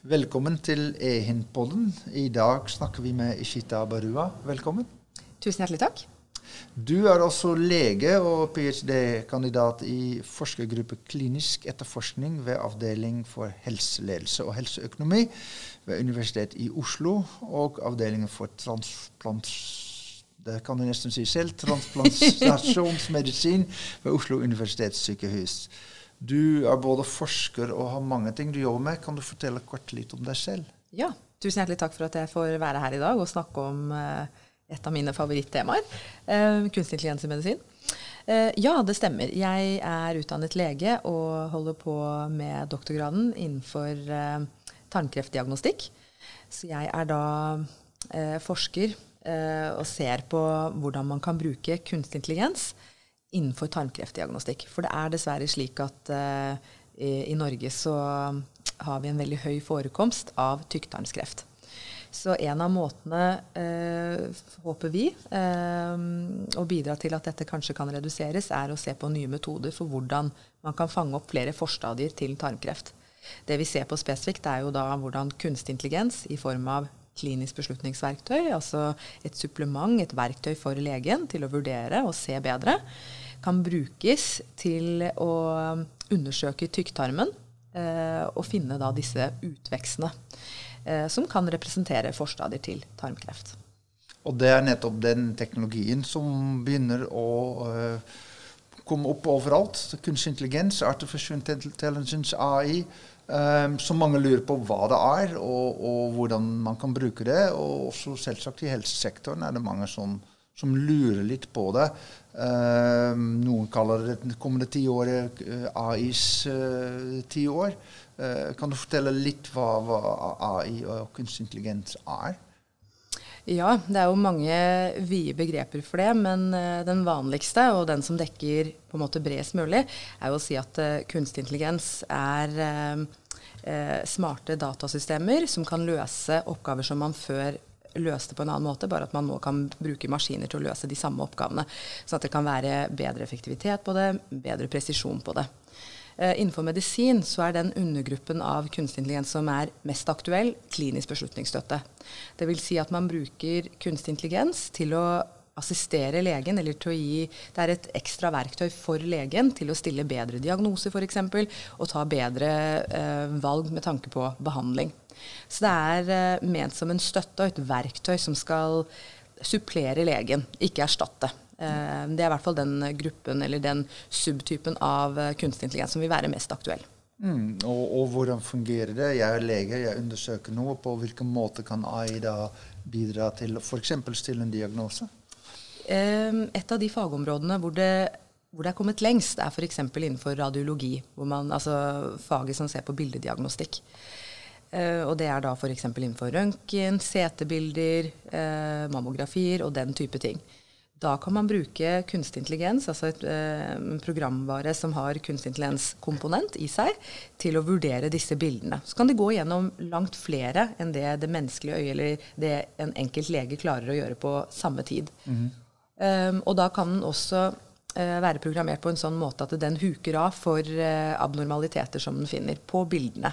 Velkommen til Ehin-podden. I dag snakker vi med Ishita Barua. Velkommen. Tusen hjertelig takk. Du er også lege og ph.d.-kandidat i forskergruppe klinisk etterforskning ved Avdeling for helseledelse og helseøkonomi ved Universitetet i Oslo og Avdelingen for transplant... Det kan du nesten si selv. Transplantasjonsmedisin ved Oslo universitetssykehus. Du er både forsker og har mange ting du jobber med. Kan du fortelle kort litt om deg selv? Ja, tusen hjertelig takk for at jeg får være her i dag og snakke om uh, et av mine favorittemaer. Uh, kunstig intelligens i medisin. Uh, ja, det stemmer. Jeg er utdannet lege og holder på med doktorgraden innenfor tarmkreftdiagnostikk. Så jeg er da forsker og ser på hvordan man kan bruke kunstig intelligens innenfor tarmkreftdiagnostikk. For det er dessverre slik at uh, i, i, Norge så har vi en veldig høy forekomst av tykktarmskreft. Så en av måtene, uh, håper vi, uh, å bidra til at dette kanskje kan reduseres, er å se på nye metoder for hvordan man kan fange opp flere forstadier til tarmkreft. Det vi ser på spesifikt, er jo da hvordan kunstig intelligens i form av klinisk beslutningsverktøy, altså et supplement, et verktøy for legen til å vurdere og se bedre, kan brukes til å undersøke tykktarmen eh, og finne da disse utvekstene eh, som kan representere forstadier til tarmkreft. Og det er nettopp den teknologien som begynner å eh, komme opp overalt. Kunstig intelligens, artificial intelligence, AI. Um, som mange lurer på hva det er, og, og, hvordan man kan bruke det. Og også selvsagt i helsesektoren er det mange som, som lurer litt på det. Uh, noen kaller det det kommende tiåret uh, AIs uh, tiår. Uh, kan du fortelle litt hva, hva AI og kunstig intelligens er? Ja, det er jo mange vide begreper for det, men uh, den vanligste, og den som dekker på en måte bredest mulig, er jo å si at uh, kunstig intelligens er uh, smarte datasystemer som kan løse oppgaver som man før løste på en annen måte, bare at man nå kan bruke maskiner til å løse de samme oppgavene. Sånn at det kan være bedre effektivitet på det, bedre presisjon på det. Uh, innenfor medisin så er den undergruppen av kunstig intelligens som er mest aktuell, klinisk beslutningsstøtte. Vil si at man bruker kunstig intelligens til å assistere legen, eller til å gi Det er et ekstra verktøy for legen til å stille bedre diagnoser, f.eks., og ta bedre eh, valg med tanke på behandling. Så det er eh, ment som en støtte og et verktøy som skal supplere legen, ikke erstatte. Uh, det er i hvert fall den gruppen eller den subtypen av uh, kunstig intelligens som vil være mest aktuell. Mm, og, og, hvordan fungerer det? Jeg er lege, jeg undersøker noe. På hvilken måte kan AI da bidra til f.eks. stille en diagnose? et av de fagområdene hvor det, hvor det er kommet lengst, er f.eks. innenfor radiologi, man, altså faget som ser på bildediagnostikk. Eh, og det er da f.eks. innenfor røntgen, CT-bilder, eh, mammografier og den type ting. Da kan man bruke kunstig intelligens, altså et en programvare som har kunstig intelligens-komponent i seg, til å vurdere disse bildene. Så kan de gå gjennom langt flere enn det det menneskelige øyet eller det en enkelt lege klarer å gjøre på samme tid. Mm. Um, og da kan den også være programmert på en sånn måte at den huker av for abnormaliteter som den finner på bildene.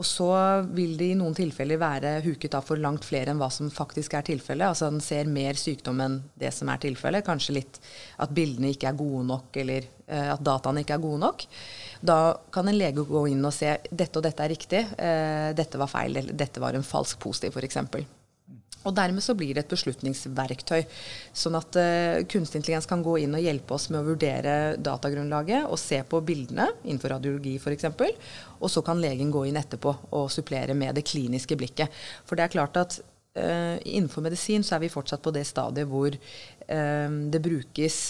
Og så vil det i noen tilfeller være huket av for langt flere enn hva som faktisk er tilfellet. Altså den ser mer sykdom enn det som er tilfellet. Kanskje litt at bildene ikke er gode nok, eller uh, at dataene ikke er gode nok. Da kan en lege gå inn og se dette og dette er riktig, uh, dette var feil, eller dette var en falsk positiv, f.eks. Og Dermed så blir det et beslutningsverktøy. Sånn at uh, kunstig intelligens kan gå inn og hjelpe oss med å vurdere datagrunnlaget og se på bildene innenfor radiologi f.eks. Og så kan legen gå inn etterpå og supplere med det kliniske blikket. For det er klart at uh, innenfor medisin så er vi fortsatt på det stadiet hvor uh, det brukes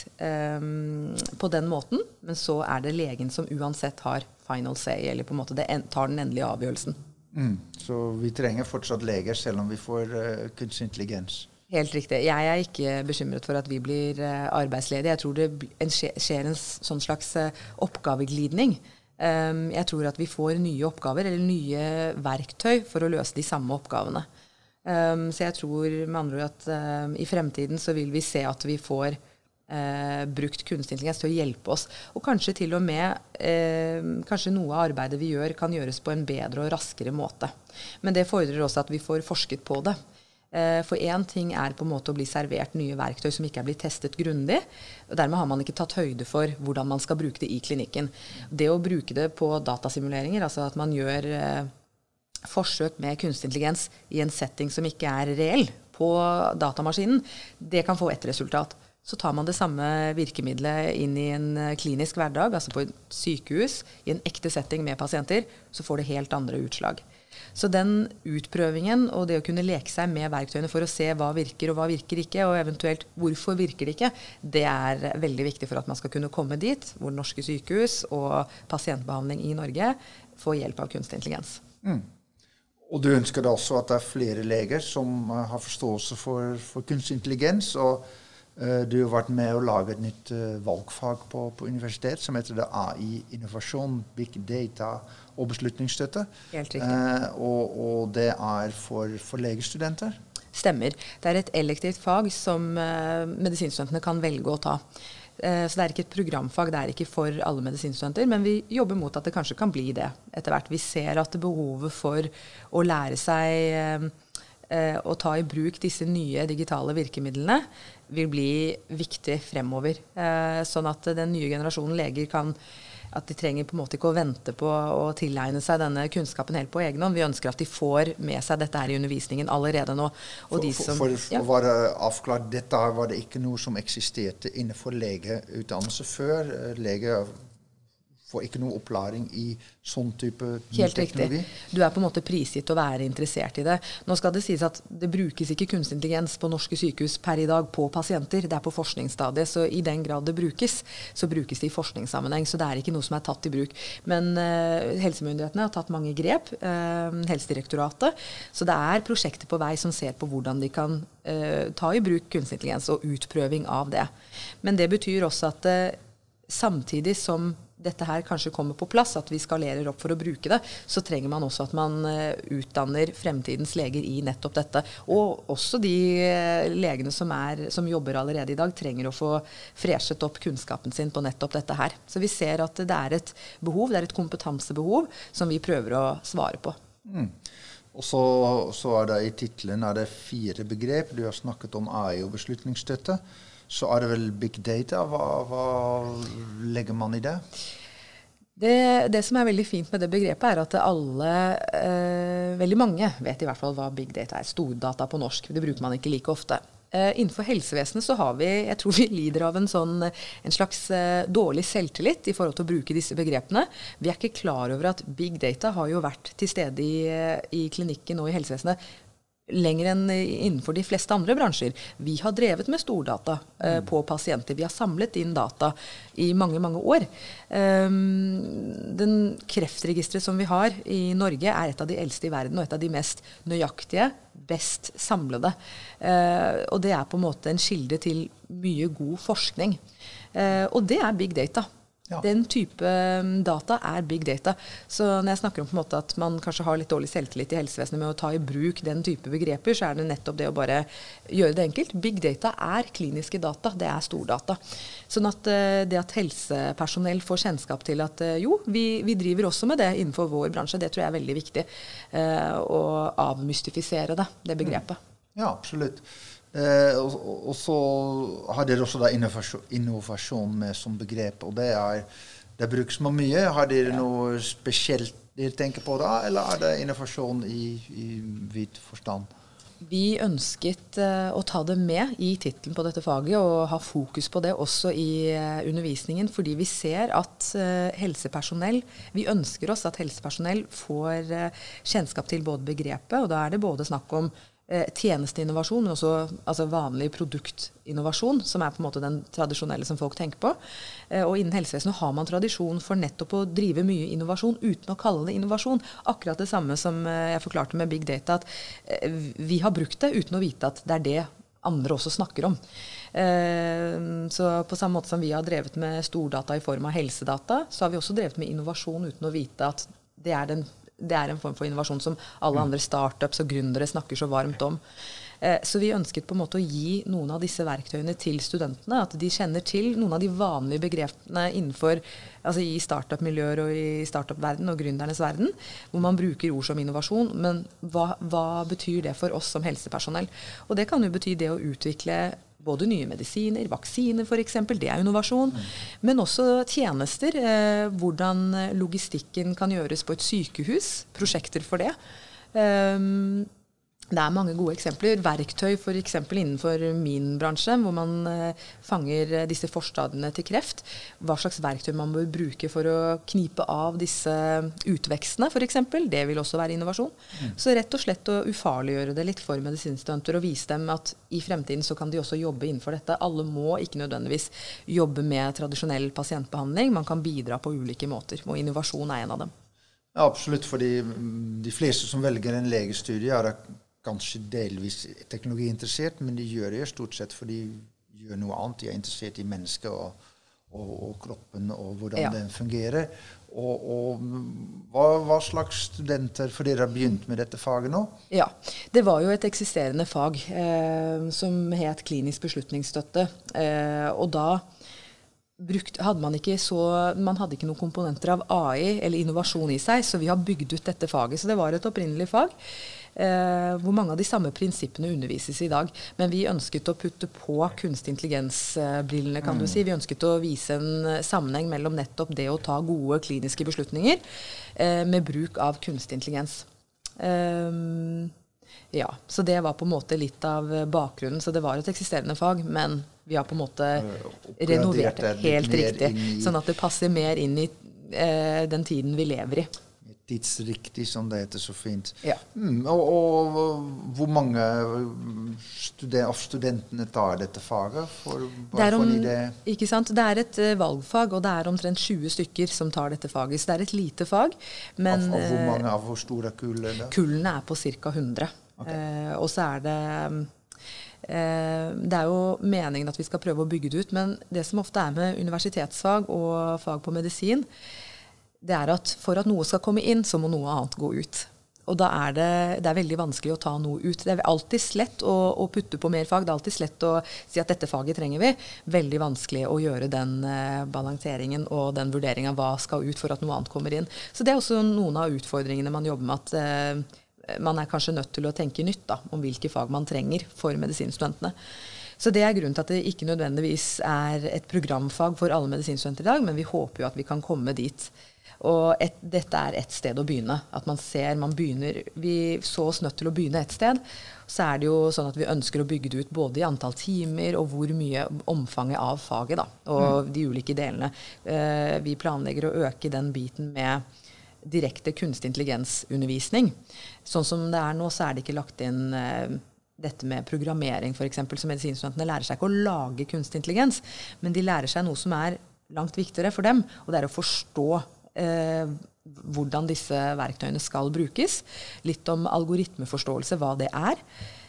på den måten, men så er det legen som uansett har final say, eller på en måte det tar den endelige avgjørelsen. Mm. Så vi trenger fortsatt leger selv om vi får uh, kunstig intelligens. Helt riktig. Jeg er ikke bekymret for at vi blir uh, arbeidsledige. Jeg tror det skjer en sånn slags uh, oppgaveglidning. Um, jeg tror at vi får nye oppgaver eller nye verktøy for å løse de samme oppgavene. Um, så jeg tror med andre ord at i fremtiden så vil vi se at vi får eh, brukt kunstig intelligens til å hjelpe oss. Og kanskje til og med eh, kanskje noe av arbeidet vi gjør, kan gjøres på en bedre og raskere måte. Men det fordrer også at vi får forsket på det. Eh, for én ting er på en måte å bli servert nye verktøy som ikke er blitt testet grundig. og Dermed har man ikke tatt høyde for hvordan man skal bruke det i klinikken. Det å bruke det på datasimuleringer, altså at man gjør eh, forsøk med kunstig intelligens i en setting som ikke er reell på datamaskinen, det kan få ett resultat. Så tar man det samme virkemidlet inn i en eh, klinisk hverdag, altså på et sykehus, i en ekte setting med pasienter, så får det helt andre utslag. Så den utprøvingen og det å kunne leke seg med verktøyene for å se hva virker og hva virker ikke, og eventuelt hvorfor virker det ikke, det er veldig viktig for at man skal kunne komme dit hvor norske sykehus og pasientbehandling i Norge får hjelp av kunstig intelligens. Mm. Og du ønsker da også at det er flere leger som uh, har forståelse for, for kunstig intelligens. og du har vært med å lage et nytt uh, valgfag på, på universitet som heter det AI innovasjon, big data og beslutningsstøtte. Helt riktig. Og, og, det er for, for legestudenter? Stemmer. Det er et elektivt fag som medisinstudentene kan velge å ta. Eh, så det er ikke et programfag, det er ikke for alle medisinstudenter. Men vi jobber mot at det kanskje kan bli det etter hvert. Vi ser at behovet for å lære seg eh, eh, å ta i bruk disse nye digitale virkemidlene vil bli viktig fremover. Sånn at den nye generasjonen leger kan at de trenger på en måte ikke å vente på å tilegne seg denne kunnskapen helt på egen hånd. Vi ønsker at de får med seg dette her i undervisningen allerede nå. for, som, for, for ja. å være avklart, dette var det ikke noe som eksisterte innenfor legeutdannelse før. Lege får ikke noe opplæring i sånn type Helt teknologi. Riktig. Du er på en måte prisgitt å være interessert i det. Nå skal det sies at det brukes ikke kunstig intelligens på norske sykehus per i dag på pasienter. Det er på forskningsstadiet. Så i den grad det brukes, så brukes det i forskningssammenheng. Så det er ikke noe som er tatt i bruk. Men uh, helsemyndighetene har tatt mange grep. Uh, Helsedirektoratet. Så det er prosjekter på vei som ser på hvordan de kan uh, ta i bruk kunstig intelligens og utprøving av det. Men det betyr også at samtidig som dette her kanskje kommer på plass, at vi skalerer opp for å bruke det, så trenger man også at man uh, utdanner fremtidens leger i nettopp dette. Og også de uh, legene som, er, som, jobber allerede i dag, trenger å få freshet opp kunnskapen sin på nettopp dette her. Så vi ser at det er et behov, det er et kompetansebehov som vi prøver å svare på. Mm. Og så, så, er det i tittelen fire begrep. Du har snakket om AI og beslutningsstøtte så er det vel big data. Hva, hva legger man i det? det? det? som er veldig fint med det begrepet, er at alle, eh, veldig mange, vet i hvert fall hva big data er. Stordata på norsk. Det bruker man ikke like ofte. Eh, innenfor helsevesenet så har vi jeg tror vi lider av en, sånn, en slags eh, dårlig selvtillit i forhold til å bruke disse begrepene. Vi er ikke klar over at big data har jo vært til stede i, i klinikken og i helsevesenet lenger enn innenfor de fleste andre bransjer. Vi har drevet med stordata eh, på pasienter. Vi har samlet inn data i mange, mange år. Um, den kreftregisteret som vi har i Norge, er et av de eldste i verden og et av de mest nøyaktige, best samlede. Uh, og det er på en måte en kilde til mye god forskning. Uh, og det er big data. Ja. Den type um, data er big data. Så når jeg snakker om på en måte at man kanskje har litt dårlig selvtillit i helsevesenet med å ta i bruk den type begreper, så er det nettopp det å bare gjøre det enkelt. Big data er kliniske data. Det er stordata. Sånn at uh, det at helsepersonell får kjennskap til at uh, jo, vi, vi, driver også med det innenfor vår bransje, det tror jeg er veldig viktig. Uh, å avmystifisere det, det begrepet. Ja, absolutt. Eh, og, og, så har dere også innovasjon, innovasjon, med som begrep. Og det, er, det brukes man mye. Har dere ja. noe spesielt dere tenker på da, eller er det innovasjon i, i vid forstand? Vi ønsket uh, å ta det med i tittelen på dette faget og ha fokus på det også i uh, undervisningen, fordi vi ser at uh, helsepersonell Vi ønsker oss at helsepersonell får kjennskap til både begrepet, og da er det både snakk om eh, tjenesteinnovasjon, men også altså vanlig produktinnovasjon, som er på en måte den tradisjonelle som folk tenker på. Eh, og innen helsevesenet har man tradisjon for nettopp å drive mye innovasjon uten å kalle det innovasjon. Akkurat det samme som eh, jeg forklarte med big data, at eh, vi har brukt det uten å vite at det er det andre også snakker om. Eh, så på samme måte som vi har drevet med stordata i form av helsedata, så har vi også drevet med innovasjon uten å vite at det er den det er en form for innovasjon som alle andre startups og gründere snakker så varmt om. Eh, så vi ønsket på en måte å gi noen av disse verktøyene til studentene. At de kjenner til noen av de vanlige begrepene innenfor, altså i startup-miljøer og i startup-verden og gründernes verden, hvor man bruker ord som innovasjon. Men hva, hva betyr det for oss som helsepersonell? Og det kan jo bety det å utvikle både nye medisiner, vaksiner f.eks., det er innovasjon. Men også tjenester. Eh, hvordan logistikken kan gjøres på et sykehus. Prosjekter for det. Det er mange gode eksempler. Verktøy f.eks. innenfor min bransje, hvor man eh, fanger eh, disse forstadiene til kreft. Hva slags verktøy man bør bruke for å knipe av disse utvekstene f.eks. Det vil også være innovasjon. Mm. Så rett og slett å ufarliggjøre det litt for medisinstudenter og vise dem at i fremtiden så kan de også jobbe innenfor dette. Alle må ikke nødvendigvis jobbe med tradisjonell pasientbehandling. Man kan bidra på ulike måter, og innovasjon er en av dem. Ja, absolutt, fordi de fleste som velger en legestudie, er kanskje delvis teknologiinteressert, men de gjør det stort sett fordi de gjør noe annet. De er interessert i mennesket og, og, og kroppen og hvordan ja. den fungerer. Og, og hva, hva, slags studenter For dere har begynt med dette faget nå? Ja. Det var jo et eksisterende fag eh, som het klinisk beslutningsstøtte. Eh, og da brukt, hadde man ikke så Man hadde ikke noen komponenter av AI eller innovasjon i seg, så vi har bygd ut dette faget. Så det var et opprinnelig fag. Eh, hvor mange av de samme prinsippene undervises i dag. Men vi ønsket å putte på kunstig intelligens-brillene, kan du mm. si. Vi ønsket å vise en eh, sammenheng mellom nettopp det å ta gode kliniske beslutninger eh, med bruk av kunstig intelligens. Ja, Så det var på en måte litt av bakgrunnen. Så det var et eksisterende fag, men vi har på en måte renovert det helt riktig. Sånn at det passer mer inn i den tiden vi lever i tidsriktig, som det heter så fint. Ja. Mm, og, og, hvor mange studen av studentene tar dette faget? For, det, er om, ikke sant? det er et uh, valgfag, og det er omtrent 20 stykker som tar dette faget. Så det er et lite fag. Men, av, av hvor mange av hvor store kull er det? Kullene er på ca. 100. Okay. Eh, og så er det uh, det er jo meningen at vi skal prøve å bygge det ut, men det som ofte er med universitetsfag og fag på medisin, det er at for at noe skal komme inn, så må noe annet gå ut. Og da er det, det er veldig vanskelig å ta noe ut. Det er alltid lett å, å, putte på mer fag. Det er alltid lett å si at dette faget trenger vi. Veldig vanskelig å gjøre den eh, balanseringen og den vurderinga hva skal ut for at noe annet kommer inn. Så det er også noen av utfordringene man jobber med. at eh, man er kanskje nødt til å tenke nytt da, om hvilke fag man trenger for medisinstudentene. Så det er grunnen til at det ikke nødvendigvis er et programfag for alle medisinstudenter i dag, men vi håper jo at vi kan komme dit. Og et, dette er ett sted å begynne. At man ser man begynner Vi så oss nødt til å begynne et sted. Så er det jo sånn at vi ønsker å bygge det ut både i antall timer og hvor mye omfanget av faget, da. Og mm. de ulike delene. Eh, vi planlegger å øke den biten med direkte kunstig intelligens-undervisning. Sånn som det er nå, så er det ikke lagt inn eh, dette med programmering, f.eks. Så medisinstudentene lærer seg ikke å lage kunstig intelligens, men de lærer seg noe som er langt viktigere for dem, og det er å forstå eh, hvordan disse verktøyene skal brukes. Litt om algoritmeforståelse, hva det er.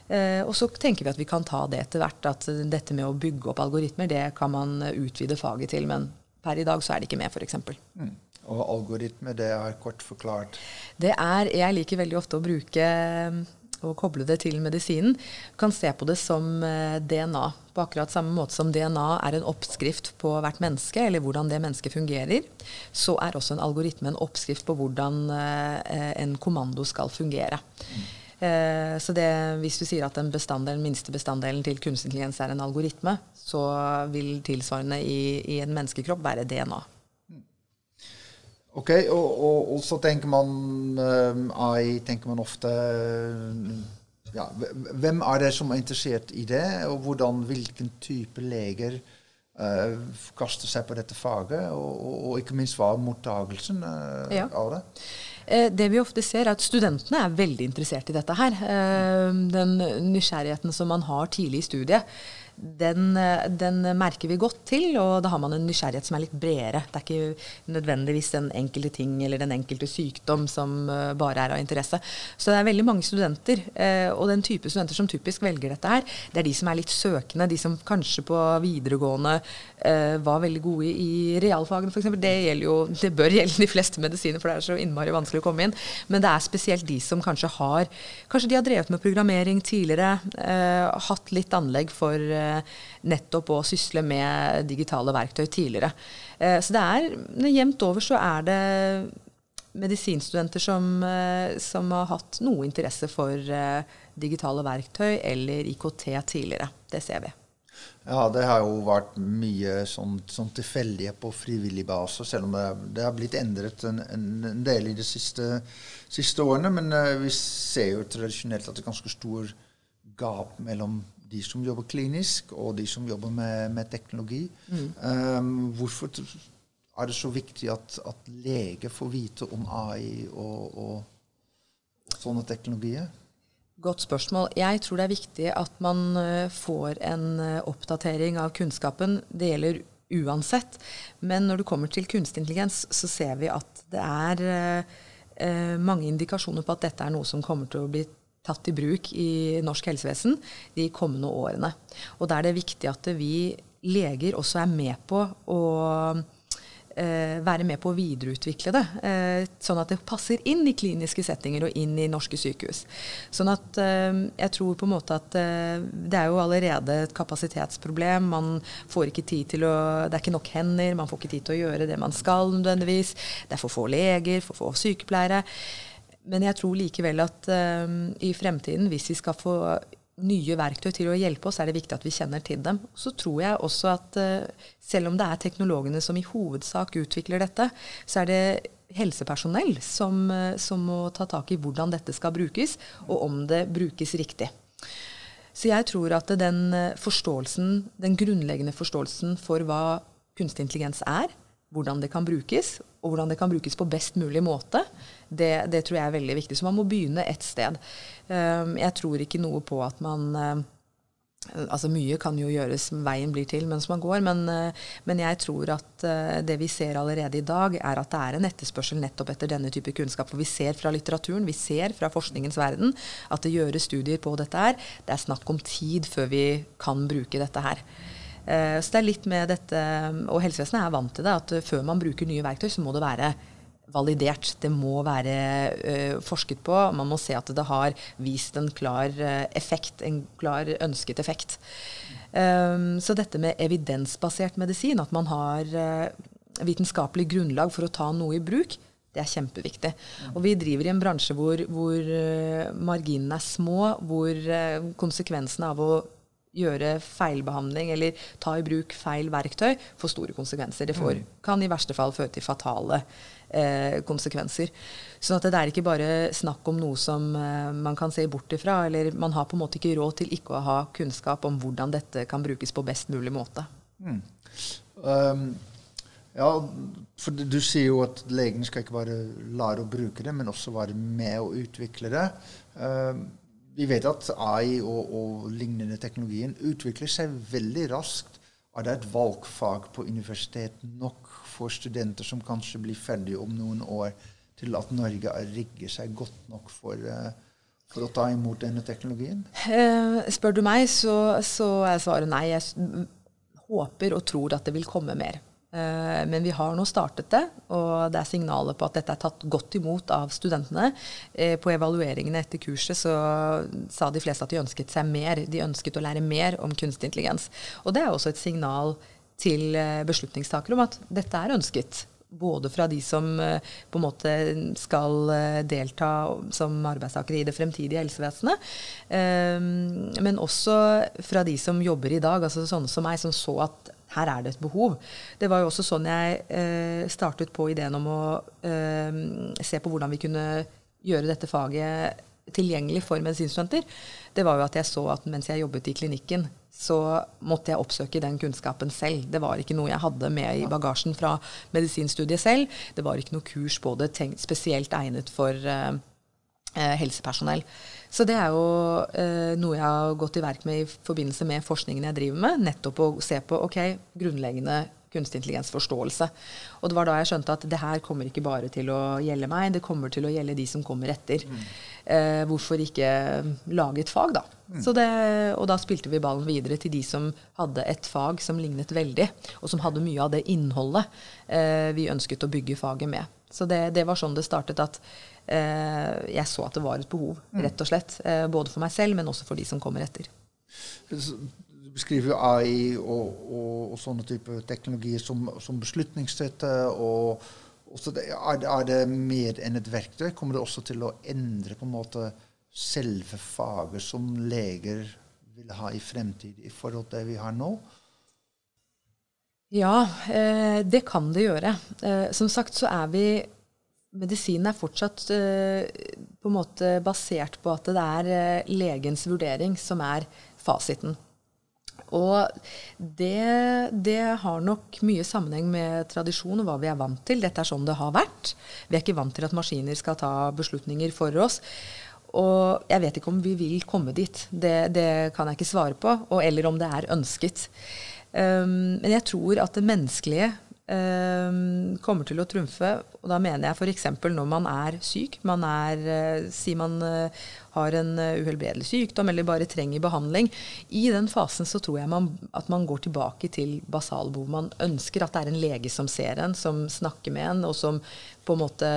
Eh, og så tenker vi at vi kan ta det etter hvert. At dette med å bygge opp algoritmer, det kan man utvide faget til. Men per i dag så er det ikke med, f.eks. Mm. Og algoritme, det er kort forklart? Det er Jeg liker veldig ofte å bruke og koble det til medisinen, kan se på det som eh, DNA. På akkurat samme måte som DNA er en oppskrift på hvert menneske, eller hvordan det mennesket fungerer, så er også en algoritme en oppskrift på hvordan eh, en kommando skal fungere. Mm. Så det, hvis du sier at den, den minste bestanddelen til kunstig intelligens er en algoritme, så vil tilsvarende i, i en menneskekropp være DNA. Ok, og, og, og, så tenker man AI tenker man ofte ja, Hvem er det som er interessert i det, og hvordan, hvilken type leger uh, kaster seg på dette faget? Og, og ikke minst hva er mottagelsen uh, ja. av det? Det vi ofte ser, er at studentene er veldig interessert i dette her. Den nysgjerrigheten som man har tidlig i studiet den, den, merker vi godt til, og da har man en nysgjerrighet som er litt bredere. Det er ikke nødvendigvis den enkelte ting eller den enkelte sykdom som uh, bare er av interesse. Så det er veldig mange studenter, uh, og den type studenter som typisk velger dette her, det er de som er litt søkende, de som kanskje på videregående var veldig gode i realfagene f.eks. Det, det bør gjelde de fleste medisiner, for det er så innmari vanskelig å komme inn. Men det er spesielt de som kanskje har Kanskje de har drevet med programmering tidligere, hatt litt anlegg for nettopp å sysle med digitale verktøy tidligere. Eh, så det er jevnt over så er det medisinstudenter som, eh, som har hatt noe interesse for eh, digitale verktøy eller IKT tidligere. Det ser vi. Ja, det har jo vært mye sånn, sånn tilfeldige på frivillig base, selv om det, det har blitt endret en, en, del i de siste, siste årene. Men vi ser jo tradisjonelt at det er ganske stor gap mellom de som jobber klinisk, og de som jobber med, med teknologi. Mm. Um, hvorfor er det så viktig at, at leger får vite om AI og, og, sånne teknologier? Godt spørsmål. Jeg tror det er viktig at man uh, får en uh, oppdatering av kunnskapen. Det gjelder uansett. Men når det kommer til kunstig intelligens, så ser vi at det er uh, mange indikasjoner på at dette er noe som kommer til å bli tatt i bruk i norsk helsevesen de kommende årene. Og da er det viktig at vi leger også er med på å eh, være med på å videreutvikle det, eh, sånn at det passer inn i kliniske settinger og inn i norske sykehus. Sånn at eh, jeg tror på en måte at det er jo allerede et kapasitetsproblem. Man får ikke tid til å Det er ikke nok hender, man får ikke tid til å gjøre det man skal nødvendigvis. Det er for få leger, for få sykepleiere. Men jeg tror likevel at um, i fremtiden, hvis vi skal få nye verktøy til å hjelpe oss, er det viktig at vi kjenner til dem. Så tror jeg også at uh, selv om det er teknologene som i hovedsak utvikler dette, så er det helsepersonell som, uh, som må ta tak i hvordan dette skal brukes, og om det brukes riktig. Så jeg tror at den forståelsen, den grunnleggende forståelsen for hva kunstig intelligens er, hvordan det kan brukes, og hvordan det kan brukes på best mulig måte, det, det tror jeg er veldig viktig. Så man må begynne et sted. Um, jeg tror ikke noe på at man uh, Altså Mye kan jo gjøres, veien blir til mens man går, men, uh, men jeg tror at uh, det vi ser allerede i dag, er at det er en etterspørsel nettopp etter denne type kunnskap. For vi ser fra litteraturen, vi ser fra forskningens verden at det gjøres studier på dette her. Det er snakk om tid før vi kan bruke dette her. Eh, så det er litt med dette, Og helsevesenet er vant til det, at før man bruker nye verktøy, så må det være validert. Det må være uh, forsket på. Man må se at det har vist en klar uh, effekt, en klar ønsket effekt. Um, så dette med evidensbasert medisin, at man har uh, vitenskapelig grunnlag for å ta noe i bruk, det er kjempeviktig. Og vi driver i en bransje hvor, hvor marginene er små, hvor konsekvensene av å gjøre feilbehandling eller ta i bruk feil verktøy, får store konsekvenser. Det får, mm. kan i verste fall føre til fatale eh, konsekvenser. Så det er ikke bare snakk om noe som eh, man kan se bort ifra. Eller man har på en måte ikke råd til ikke å ha kunnskap om hvordan dette kan brukes på best mulig måte. Mm. Um, ja, for du sier jo at legen skal ikke bare lære å bruke det, men også være med å utvikle det. Um, vi vet at AI og, og, lignende teknologien utvikler seg veldig raskt. Er det et valgfag på universitet nok for studenter som kanskje blir ferdige om noen år, til at Norge rigger seg godt nok for, uh, for å ta imot denne teknologien? Eh, spør du meg, så, så er svaret nei. Jeg håper og tror at det vil komme mer. Eh, men vi har nå startet det, og det er signaler på at dette er tatt godt imot av studentene. Eh, på evalueringene etter kurset så sa de fleste at de ønsket seg mer. De ønsket å lære mer om kunstig intelligens. Og det er også et signal til eh, beslutningstakere om at dette er ønsket. Både fra de som på en måte skal delta som arbeidstakere i det fremtidige helsevesenet, men også fra de som jobber i dag, altså sånne som meg, som så at her er det et behov. Det var jo også sånn jeg eh, startet på ideen om å eh, se på hvordan vi kunne gjøre dette faget tilgjengelig for medisinstudenter. Det var jo at jeg så at mens jeg jobbet i klinikken, så måtte jeg oppsøke den kunnskapen selv. Det var ikke noe jeg hadde med i bagasjen fra medisinstudiet selv. Det var ikke noe kurs på det spesielt egnet for, eh, eh, helsepersonell. Så det er jo eh, noe jeg har gått i verk med i forbindelse med forskningen jeg driver med. Nettopp å se på ok, grunnleggende kunstig intelligens-forståelse. Og det var da jeg skjønte at det her kommer ikke bare til å gjelde meg, det kommer til å gjelde de som kommer etter. Mm. Eh, hvorfor ikke lage et fag, da? Mm. Det, og da spilte vi ballen videre til de som hadde et fag som lignet veldig, og som hadde mye av det innholdet eh, vi ønsket å bygge faget med. Så det, det var sånn det startet. at eh, jeg så at det var et behov, mm. rett og slett. Eh, både for meg selv, men også for de som kommer etter. Du beskriver jo AI og, og, og, sånne typer teknologier som, som beslutningsstøtte. og, og det, er, det, er, det, mer enn et verktøy? Kommer det også til å endre på en måte selve faget som leger vil ha i fremtid i forhold til det vi har nå? Ja, eh, det kan det gjøre. Eh, som sagt så er vi Medisinen er fortsatt eh, på en måte basert på at det er legens vurdering som er fasiten. Og det, det, har nok mye sammenheng med tradisjon og hva vi er vant til. Dette er sånn det har vært. Vi er ikke vant til at maskiner skal ta beslutninger for oss. Og jeg vet ikke om vi vil komme dit. Det, det kan jeg ikke svare på. Og, eller om det er ønsket. Um, men jeg tror at det menneskelige um, kommer til å trumfe. Og da mener jeg f.eks. når man er syk. Man er, uh, Si man uh, har en uh, uhelbredelig sykdom eller bare trenger behandling. I den fasen så tror jeg man, at man går tilbake til basalbehov. Man ønsker at det er en lege som ser en, som snakker med en, og som på en måte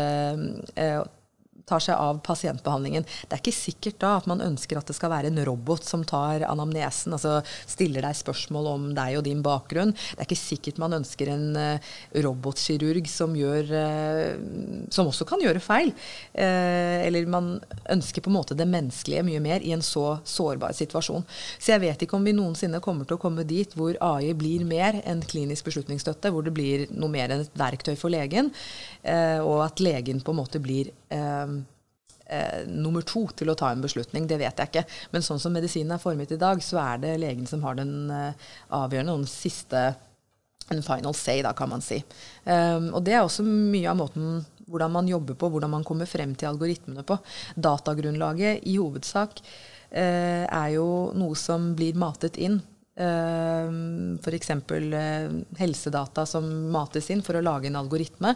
tar seg av pasientbehandlingen. Det er ikke sikkert da at man ønsker at det skal være en robot som tar anamnesen, altså stiller deg spørsmål om deg og din bakgrunn. Det er ikke sikkert man ønsker en uh, robotkirurg som, gjør, uh, som også kan gjøre feil. Uh, eller man ønsker på en måte det menneskelige mye mer i en så sårbar situasjon. Så jeg vet ikke om vi noensinne kommer til å komme dit hvor AI blir mer enn klinisk beslutningsstøtte, hvor det blir noe mer enn et verktøy for legen, og at legen på en måte blir eh, eh, nummer to til å ta en beslutning. Det vet jeg ikke. Men sånn som medisinen er formet i dag, så er det legen som har den eh, avgjørende og den siste en final say, da, kan man si. Um, og det er også mye av måten hvordan man jobber på, hvordan man kommer frem til algoritmene på. Datagrunnlaget i hovedsak uh, er jo noe som blir matet inn. Uh, F.eks. Uh, helsedata som mates inn for å lage en algoritme.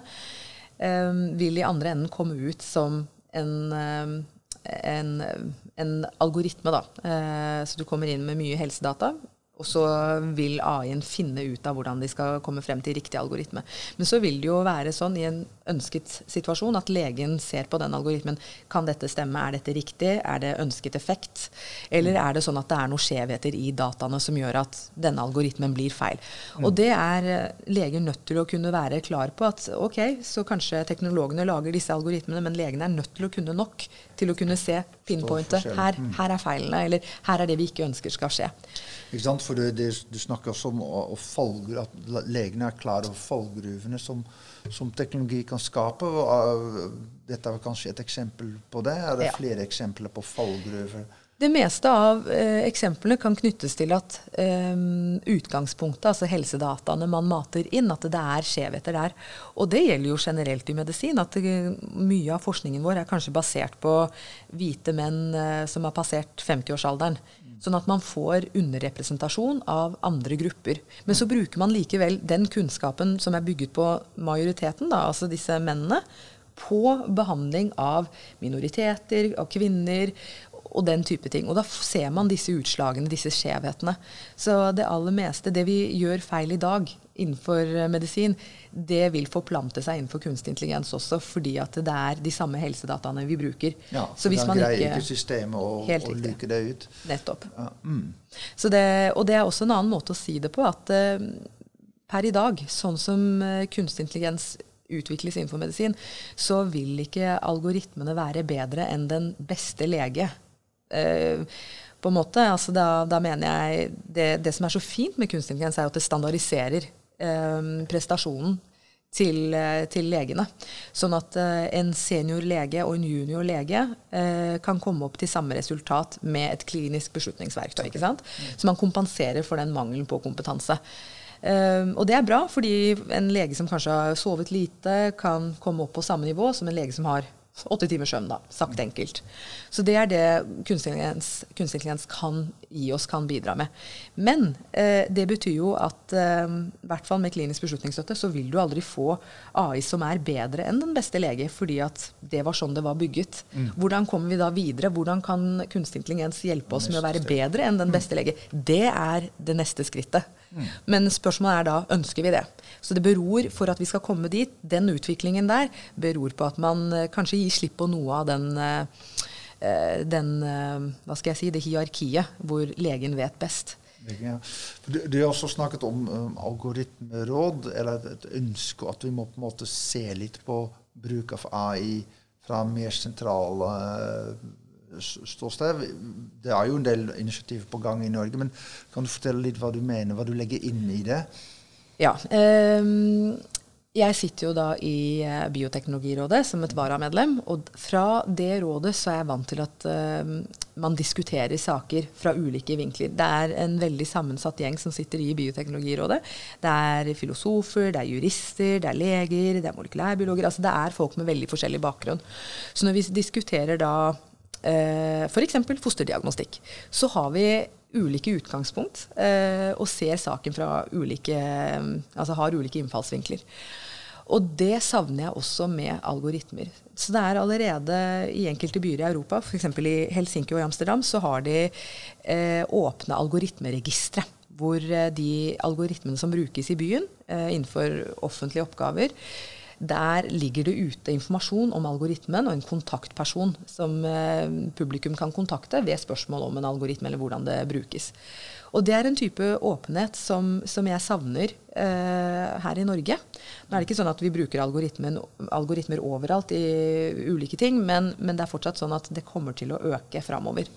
Uh, vil i andre enden komme ut som en, eh, en, en algoritme. Da. Eh, så du kommer inn med mye helsedata, og så vil AI-en finne ut av hvordan de skal komme frem til riktig algoritme. Men så vil det jo være sånn i en ønsket situasjon at legen ser på den algoritmen. Kan dette stemme? Er dette riktig? Er det ønsket effekt? Eller er det sånn at det er noen skjevheter i dataene som gjør at denne algoritmen blir feil? Og det er eh, leger nødt til å kunne være klar på at ok, så kanskje teknologene lager disse algoritmene, men legene er nødt til å kunne nok til å kunne se pinpointet. Her, mm. her er feilene, eller her er det vi ikke ønsker skal skje. Ikke sant? For det, det, Du snakker også om å, å fallgru, at legene er klar over fallgruvene som, som, teknologi kan skape. Og, dette er kanskje et eksempel på det? Er det ja. flere eksempler på fallgruver? Det meste av eh, eksemplene kan knyttes til at eh, utgangspunktet, altså helsedataene man mater inn, at det er skjevheter der. Og det gjelder jo generelt i medisin. At det, mye av forskningen vår er kanskje basert på hvite menn eh, som har passert 50-årsalderen. Sånn at man får underrepresentasjon av andre grupper. Men så bruker man likevel den kunnskapen som er bygget på majoriteten, da, altså disse mennene, på behandling av minoriteter, av kvinner og den type ting. Og da ser man disse utslagene, disse skjevhetene. Så det aller meste, det vi gjør feil i dag innenfor eh, medisin, det vil forplante seg innenfor kunstig intelligens også, fordi at det er de samme helsedataene vi bruker. Ja, så hvis man greier ikke systemet å, å luke det ut. Nettopp. Ja, mm. det, og det er også en annen måte å si det på, at uh, per i dag, sånn som uh, kunstig intelligens utvikles innenfor medisin, så vil ikke algoritmene være bedre enn den beste lege. Uh, på en måte. Altså da, da, mener jeg det, det, som er så fint med kunstig intelligens, er at det standardiserer eh, prestasjonen til, eh, til, legene. Sånn at eh, en senior lege og en junior lege eh, kan komme opp til samme resultat med et klinisk beslutningsverktøy. ikke sant? Så man kompenserer for den mangelen på kompetanse. Uh, og det er bra, fordi en lege som kanskje har sovet lite, kan komme opp på samme nivå som en lege som har åtte timer søvn, da, sagt enkelt. Så det er det kunstig intelligens kan gi oss, kan bidra med. Men eh, det betyr jo at eh, i hvert fall med klinisk beslutningsstøtte så vil du aldri få AI som er bedre enn den beste lege, fordi at det var sånn det var bygget. Mm. Hvordan kommer vi da videre? Hvordan kan kunstig intelligens hjelpe oss med å være bedre enn den beste lege? Det er det neste skrittet. Mm. Men spørsmålet er da ønsker vi det. Så det beror, for at vi skal komme dit, den utviklingen der beror på at man eh, kanskje gir slipp på noe av den, eh, den hva skal jeg si, det hierarkiet hvor legen vet best. Du, du, har også snakket om um, algoritmeråd, eller et ønske at vi må på en måte se litt på bruk av AI fra mer sentrale uh, ståsted. Det er jo en del initiativ på gang i Norge, men kan du fortelle litt hva du mener, hva du legger inn i det? Ja. Um, jeg sitter jo da i uh, Bioteknologirådet som et varamedlem. Og fra det rådet så er jeg vant til at uh, man diskuterer saker fra ulike vinkler. Det er en veldig sammensatt gjeng som sitter i Bioteknologirådet. Det er filosofer, det er jurister, det er leger, det er molekylærbiologer. Altså det er folk med veldig forskjellig bakgrunn. Så når vi diskuterer da uh, f.eks. fosterdiagnostikk, så har vi ulike utgangspunkt eh, og ser saken fra ulike Altså har ulike innfallsvinkler. Og det savner jeg også med algoritmer. Så det er allerede i enkelte byer i Europa, f.eks. i Helsinki og Amsterdam, så har de eh, åpne algoritmeregistre. Hvor eh, de algoritmene som brukes i byen eh, innenfor offentlige oppgaver, der ligger det ute informasjon om algoritmen og en kontaktperson som eh, publikum kan kontakte ved spørsmål om en algoritme eller hvordan det brukes. Og det er en type åpenhet som, som jeg savner eh, her i Norge. Nå er det ikke sånn at vi bruker algoritmer overalt i ulike ting, men, men, det er fortsatt sånn at det kommer til å øke framover.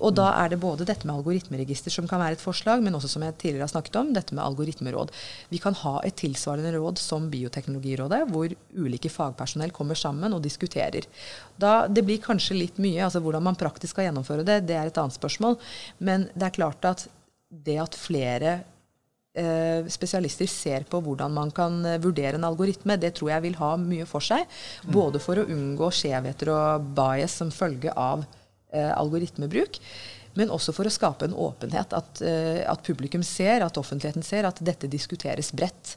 Og da er det både dette med algoritmeregister som kan være et forslag, men også som jeg tidligere har snakket om, dette med algoritmeråd. Vi kan ha et tilsvarende råd som Bioteknologirådet, hvor ulike fagpersonell kommer sammen og diskuterer. Da, det blir kanskje litt mye. altså Hvordan man praktisk skal gjennomføre det, det er et annet spørsmål. Men det er klart at det at flere eh, spesialister ser på hvordan man kan eh, vurdere en algoritme, det tror jeg vil ha mye for seg. Mm. Både for å unngå skjevheter og bias som følge av eh, algoritmebruk. Men også for å skape en åpenhet. At, at, publikum ser, at offentligheten ser, at dette diskuteres bredt.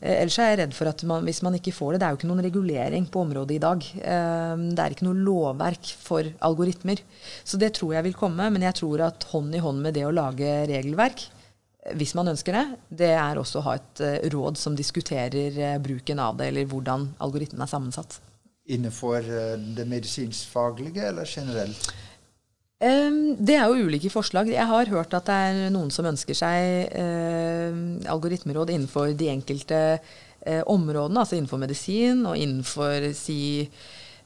Eh, ellers er jeg redd for at man, hvis man ikke får det Det er jo ikke noen regulering på området i dag. Eh, det er ikke noe lovverk for algoritmer. Så det tror jeg vil komme. Men jeg tror at hånd i hånd med det å lage regelverk, hvis man ønsker det, det er også å ha et råd som diskuterer bruken av det, eller hvordan algoritmen er sammensatt. Innenfor det medisinskfaglige eller generelt? Det er jo ulike forslag. Jeg har hørt at det er noen som ønsker seg algoritmeråd innenfor de enkelte områdene, altså innenfor medisin og innenfor si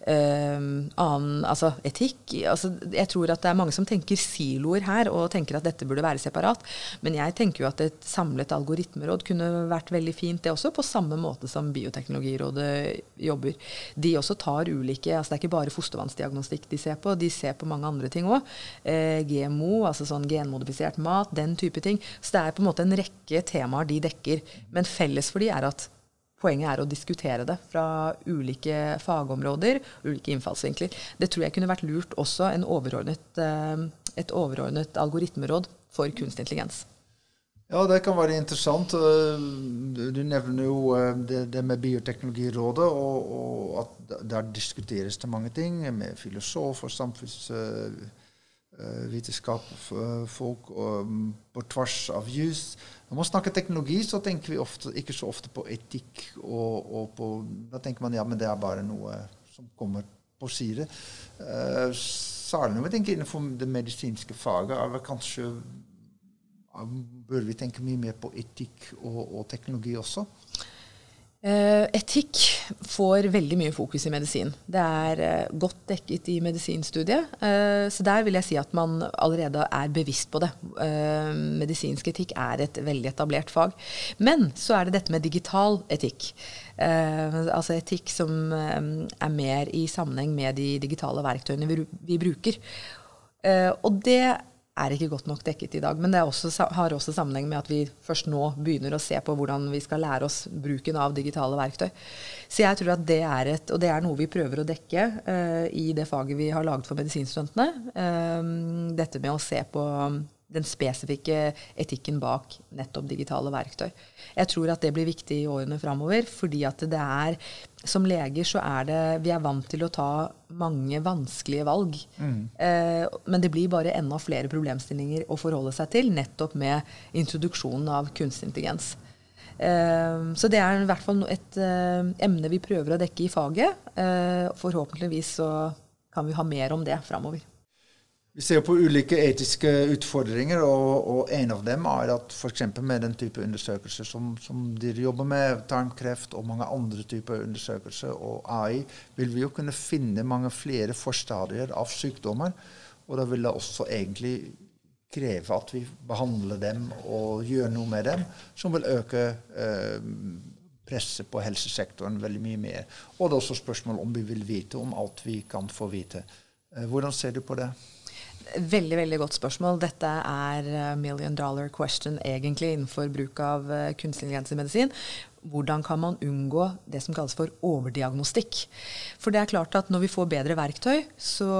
Uh, annen, altså etikk. Altså, jeg tror at det er mange som tenker siloer her, og tenker at dette burde være separat. Men jeg tenker jo at et samlet algoritmeråd kunne vært veldig fint, det også. På samme måte som Bioteknologirådet jobber. De også tar ulike altså Det er ikke bare fostervannsdiagnostikk de ser på, de ser på mange andre ting òg. Eh, GMO, altså sånn genmodifisert mat, den type ting. Så det er på en måte en rekke temaer de dekker. Men felles for de er at Poenget er å diskutere det fra ulike fagområder, ulike innfallsvinkler. Det tror jeg kunne vært lurt også overordnet, eh, et overordnet algoritmeråd for kunstig intelligens. Ja, det kan være interessant. Eh, du nevner jo eh, det, det med Bioteknologirådet, og, og, at der diskuteres det mange ting med filosofer, samfunnsvitenskap, folk på tvers av jus. Når man snakker teknologi, så tenker vi ofte, ikke så ofte på etikk. Og, og på, da tenker man ja, men det er bare noe som kommer på side. Uh, særlig når vi tenker innenfor det medisinske faget, er det kanskje bør vi tenke mye mer på etikk og, og teknologi også? Uh, etikk får veldig mye fokus i medisin. Det er uh, godt dekket i medisinstudiet. Uh, så der vil jeg si at man allerede er bevisst på det. medisinsk etikk er et veldig etablert fag. Men så er det dette med digital etikk. altså etikk som er mer i sammenheng med de digitale verktøyene vi bruker. og det er ikke godt nok dekket i dag. Men det også, har også sammenheng med at vi først nå begynner å se på hvordan vi skal lære oss bruken av digitale verktøy. Så jeg tror at det er et, og det er noe vi prøver å dekke uh, i det faget vi har laget for medisinstudentene. Uh, dette med å se på den spesifikke etikken bak nettopp digitale verktøy. Jeg tror at det blir viktig i årene framover, fordi at det er Som leger så er det Vi er vant til å ta mange vanskelige valg. Mm. Eh, men det blir bare enda flere problemstillinger å forholde seg til, nettopp med introduksjonen av kunstig intelligens. Eh, så det er i hvert fall et eh, emne vi prøver å dekke i faget. Uh, forhåpentligvis så kan vi ha mer om det framover. Vi ser på ulike etiske utfordringer, og, og en av dem er at f.eks. med den type undersøkelser som, som dere jobber med, tarmkreft og mange andre typer undersøkelser og AI, vil vi jo kunne finne mange flere forstadier av sykdommer. Og da vil det også egentlig kreve at vi behandler dem og gjør noe med dem, som vil øke eh, presset på helsesektoren veldig mye mer. Og det er også spørsmål om vi vil vite om alt vi kan få vite. Eh, hvordan ser du på det? Veldig veldig godt spørsmål. Dette er uh, million dollar question egentlig innenfor bruk av uh, kunstig medisin. Hvordan kan man unngå det som kalles for overdiagnostikk? For det er klart at når vi får bedre verktøy, så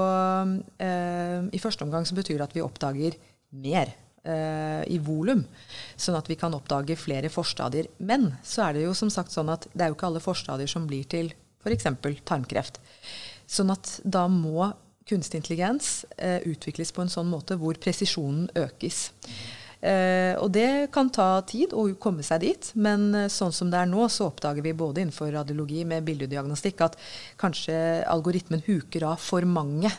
eh, i første omgang så betyr det at vi oppdager mer i volum, sånn at vi kan oppdage flere forstadier. Men så er det jo som sagt sånn at det er jo ikke alle forstadier som blir til f.eks. tarmkreft. Sånn at da må kunstig intelligens eh, utvikles på en sånn måte hvor presisjonen økes. Eh, og det kan ta tid å komme seg dit, men eh, sånn som det er nå, så oppdager vi både innenfor radiologi med bildediagnostikk at kanskje algoritmen huker av for mange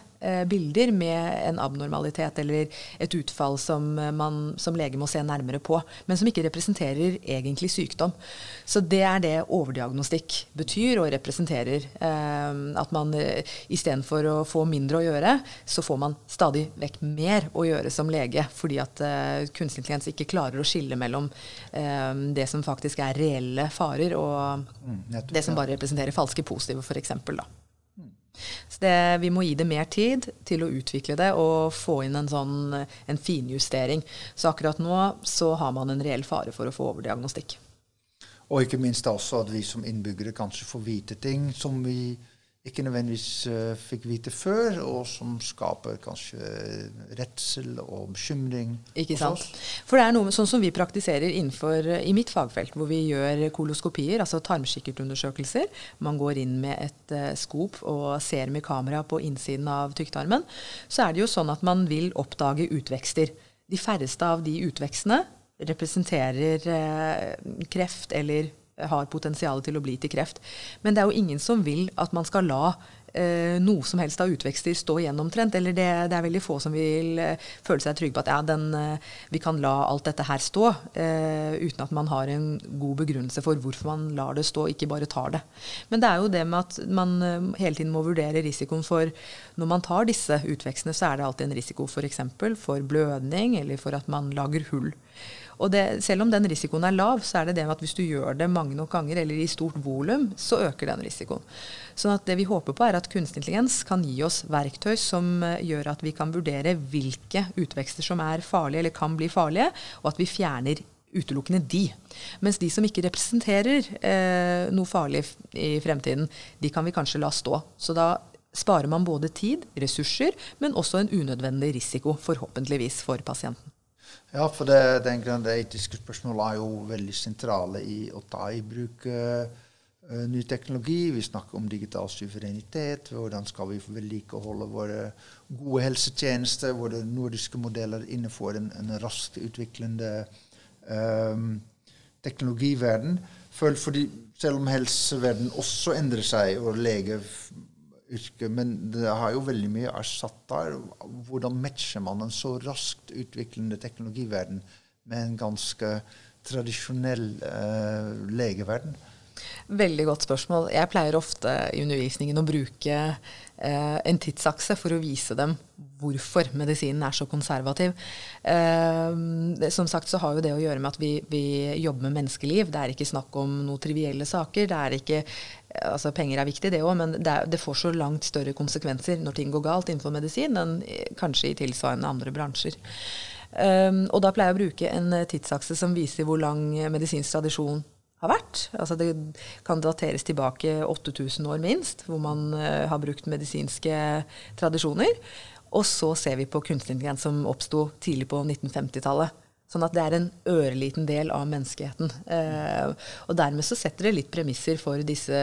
bilder med en abnormalitet eller et utfall som man som lege må se nærmere på, men som ikke representerer egentlig sykdom. Så det er det overdiagnostikk betyr og representerer. Eh, at man eh, istedenfor å få mindre å gjøre, så får man stadig vekk mer å gjøre som lege, fordi at kunstig intelligens ikke klarer å skille mellom det som faktisk er reelle farer, og mm, det som bare representerer falske positive, f.eks. Så det, vi må gi det mer tid til å utvikle det og få inn en sånn en finjustering. Så akkurat nå så har man en reell fare for å få overdiagnostikk. Og ikke minst også at vi som innbyggere kanskje får vite ting som vi ikke nødvendigvis uh, fikk vite før, og som skaper kanskje redsel og bekymring. Ikke sant. For det er noe sånn som vi praktiserer innenfor i mitt fagfelt, hvor vi gjør koloskopier, altså tarmkikkertundersøkelser. Man går inn med et uh, skop og ser med kamera på innsiden av tykktarmen. Så er det jo sånn at man vil oppdage utvekster. De færreste av de utvekstene representerer uh, kreft eller har potensial til å bli til kreft. Men det er jo ingen som vil at man skal la eh, noe som helst av utvekster stå igjen omtrent. Eller det, det, er veldig få som vil eh, føle seg trygge på at ja, den, eh, vi kan la alt dette her stå, uten at man har en god begrunnelse for hvorfor man lar det stå, ikke bare tar det. Men det er jo det med at man hele tiden må vurdere risikoen for Når man tar disse utvekstene, så er det alltid en risiko f.eks. For, for blødning, eller for at man lager hull. Og det, selv om den risikoen er lav, så er det det med at hvis du gjør det mange nok ganger eller i stort volum, så øker den risikoen. Sånn at det vi håper på, er at kunstig intelligens kan gi oss verktøy som uh, gjør at vi kan vurdere hvilke utvekster som er farlige eller kan bli farlige, og at vi fjerner utelukkende de. Mens de som ikke representerer eh, noe farlig i fremtiden, de kan vi kanskje la stå. Så da sparer man både tid, ressurser, men også en unødvendig risiko, forhåpentligvis, for pasienten. Ja, for det, det, det etiske spørsmålet er jo veldig sentrale i å ta i bruk uh, ny teknologi. Vi snakker om digital suverenitet. Hvordan skal vi vedlikeholde våre gode helsetjenester, våre nordiske modeller innenfor en, en raskt utviklende um, teknologiverden. Fordi selv om helseverden også endrer seg, og lege yrke, men det har jo veldig mye erstatt der. Hvordan matcher man en så raskt utviklende teknologiverden med en ganske tradisjonell eh, legeverden? Veldig godt spørsmål. Jeg pleier ofte i undervisningen å bruke eh, en tidsakse for å vise dem hvorfor medisinen er så konservativ. Eh, som sagt så har jo det å gjøre med at vi, vi, jobber med menneskeliv. Det er ikke snakk om noen trivielle saker. det er ikke altså Penger er viktig, det òg, men det, er, det, får så langt større konsekvenser når ting går galt innenfor medisin enn kanskje i tilsvarende andre bransjer. Um, og da pleier jeg å bruke en tidsakse som viser hvor lang medisinsk tradisjon har vært. Altså det kan dateres tilbake 8000 år minst, hvor man uh, har brukt medisinske tradisjoner. Og så ser vi på kunstig intelligens som oppsto tidlig på 1950-tallet. Sånn at det er en øreliten del av menneskeheten. Eh, og dermed så setter det litt premisser for disse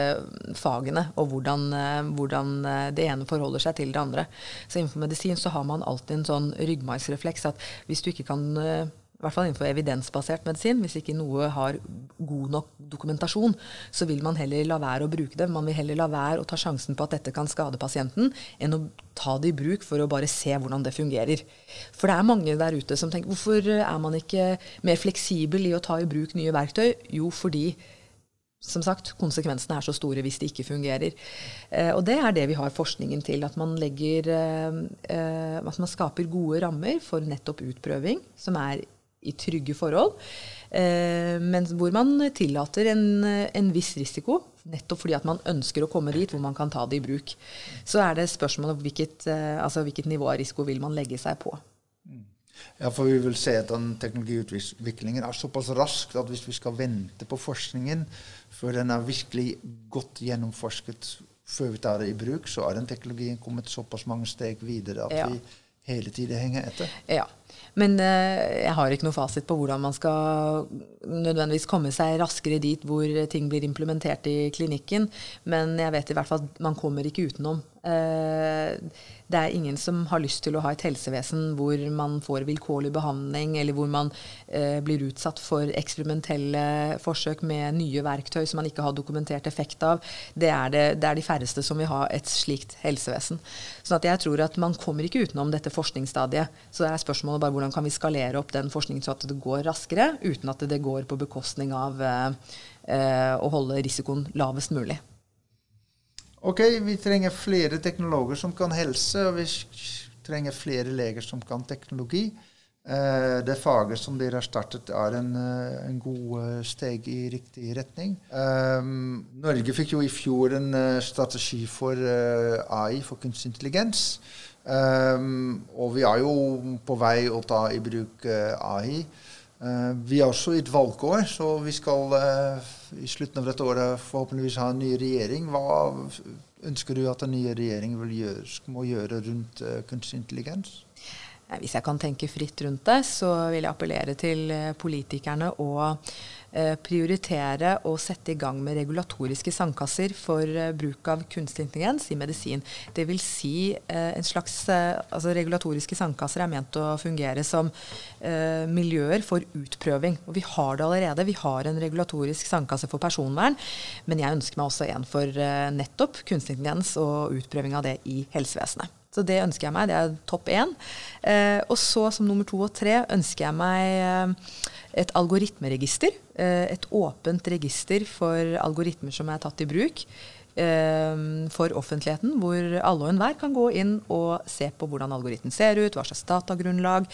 fagene, og hvordan, eh, hvordan, eh, det ene forholder seg til det andre. Så innenfor medisin så har man alltid en sånn ryggmargsrefleks at hvis du ikke kan eh, i hvert fall innenfor evidensbasert medisin, hvis ikke noe har god nok dokumentasjon, så vil man heller la være å bruke det. Man vil heller la være å ta sjansen på at dette kan skade pasienten, enn å ta det i bruk for å bare se hvordan det fungerer. For det er mange der ute som tenker hvorfor er man ikke mer fleksibel i å ta i bruk nye verktøy? Jo, fordi som sagt, konsekvensene er så store hvis det ikke fungerer. Eh, og det er det vi har forskningen til. At man, legger, eh, eh at man skaper gode rammer for nettopp utprøving, som er i trygge forhold. Eh, men hvor man tillater en, en, viss risiko, nettopp fordi at man ønsker å komme dit hvor man kan ta det i bruk. Så er det spørsmålet hvilket, eh, altså hvilket nivå av risiko vil man legge seg på. Mm. Ja, for vi vil se at den teknologiutviklingen er såpass rask at hvis vi skal vente på forskningen før den er virkelig godt gjennomforsket før vi tar det i bruk, så er den teknologien kommet såpass mange steg videre at ja. vi hele tiden henger etter. Ja. Men eh, jeg har ikke noe fasit på hvordan man skal nødvendigvis komme seg raskere dit hvor ting blir implementert i klinikken. Men jeg vet i hvert fall at man kommer ikke utenom. Eh, det er ingen som har lyst til å ha et helsevesen hvor man får vilkårlig behandling, eller hvor man eh, blir utsatt for eksperimentelle forsøk med nye verktøy som man ikke har dokumentert effekt av. Det er, det, det er de færreste som vil ha et slikt helsevesen. Så jeg tror at man kommer ikke utenom dette forskningsstadiet. Så det er spørsmålet bare hvordan kan vi skalere opp den forskningen så at det går raskere, uten at det går på bekostning av eh, eh å holde risikoen lavest mulig. Ok, vi trenger flere teknologer som kan helse, og vi trenger flere leger som kan teknologi. Uh, det faget som dere har startet, er en, uh, en god uh, steg i riktig retning. Um, Norge fikk jo i fjor en strategi for AI, for kunstig intelligens. Um, og vi er jo på vei å ta i bruk AI. vi er også i et valgår, så vi skal i slutten av dette året forhåpentligvis ha en ny regjering. Hva ønsker du at den nye regjeringen gjøre, må gjøre rundt uh, kunstig intelligens? Hvis jeg kan tenke fritt rundt det, så vil jeg appellere til eh, politikerne og Eh, prioritere og sette i gang med regulatoriske sandkasser for eh, bruk av kunstig intelligens i medisin. Det vil si en slags altså Regulatoriske sandkasser er ment å fungere som miljøer for utprøving. Og vi har det allerede. Vi har en regulatorisk sandkasse for personvern. Men jeg ønsker meg også en for nettopp kunstig intelligens og utprøving av det i helsevesenet. Så det ønsker jeg meg. Det er topp én. Eh, og så som nummer to og tre ønsker jeg meg et algoritmeregister. Eh, et åpent register for algoritmer som er tatt i bruk eh, for offentligheten, hvor alle og enhver kan gå inn og se på hvordan algoritmen ser ut, hva slags datagrunnlag,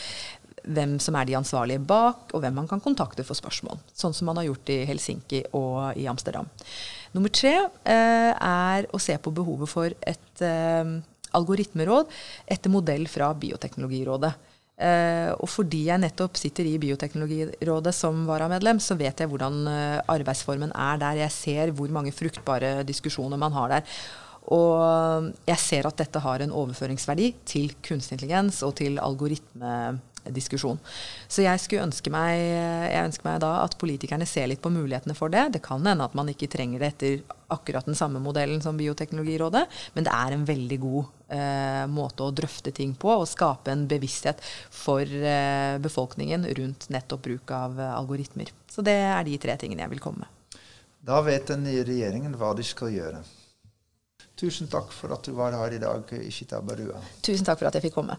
hvem som er de ansvarlige bak, og hvem man kan kontakte for spørsmål. Sånn som man har gjort i Helsinki og i Amsterdam. Nummer tre eh, er å se på behovet for et algoritmeråd etter modell fra Bioteknologirådet. Uh, og fordi jeg nettopp sitter i Bioteknologirådet som varamedlem, så vet jeg hvordan uh, arbeidsformen er der. Jeg ser hvor mange fruktbare diskusjoner man har der. Og jeg ser at dette har en overføringsverdi til kunstig intelligens og til algoritmediskusjon. Så jeg ønske meg, jeg ønsker meg da at politikerne ser litt på mulighetene for det. Det kan hende at man ikke trenger det etter akkurat den samme modellen som Bioteknologirådet, men det er en veldig god eh, måte å drøfte ting på og skape en bevissthet for eh, befolkningen rundt nettopp bruk av eh, algoritmer. Så det er de tre tingene jeg vil komme med. Da vet den nye regjeringen hva de skal gjøre. Tusen takk for at du var her i dag, Ishita Barua. Tusen takk for at jeg fikk komme.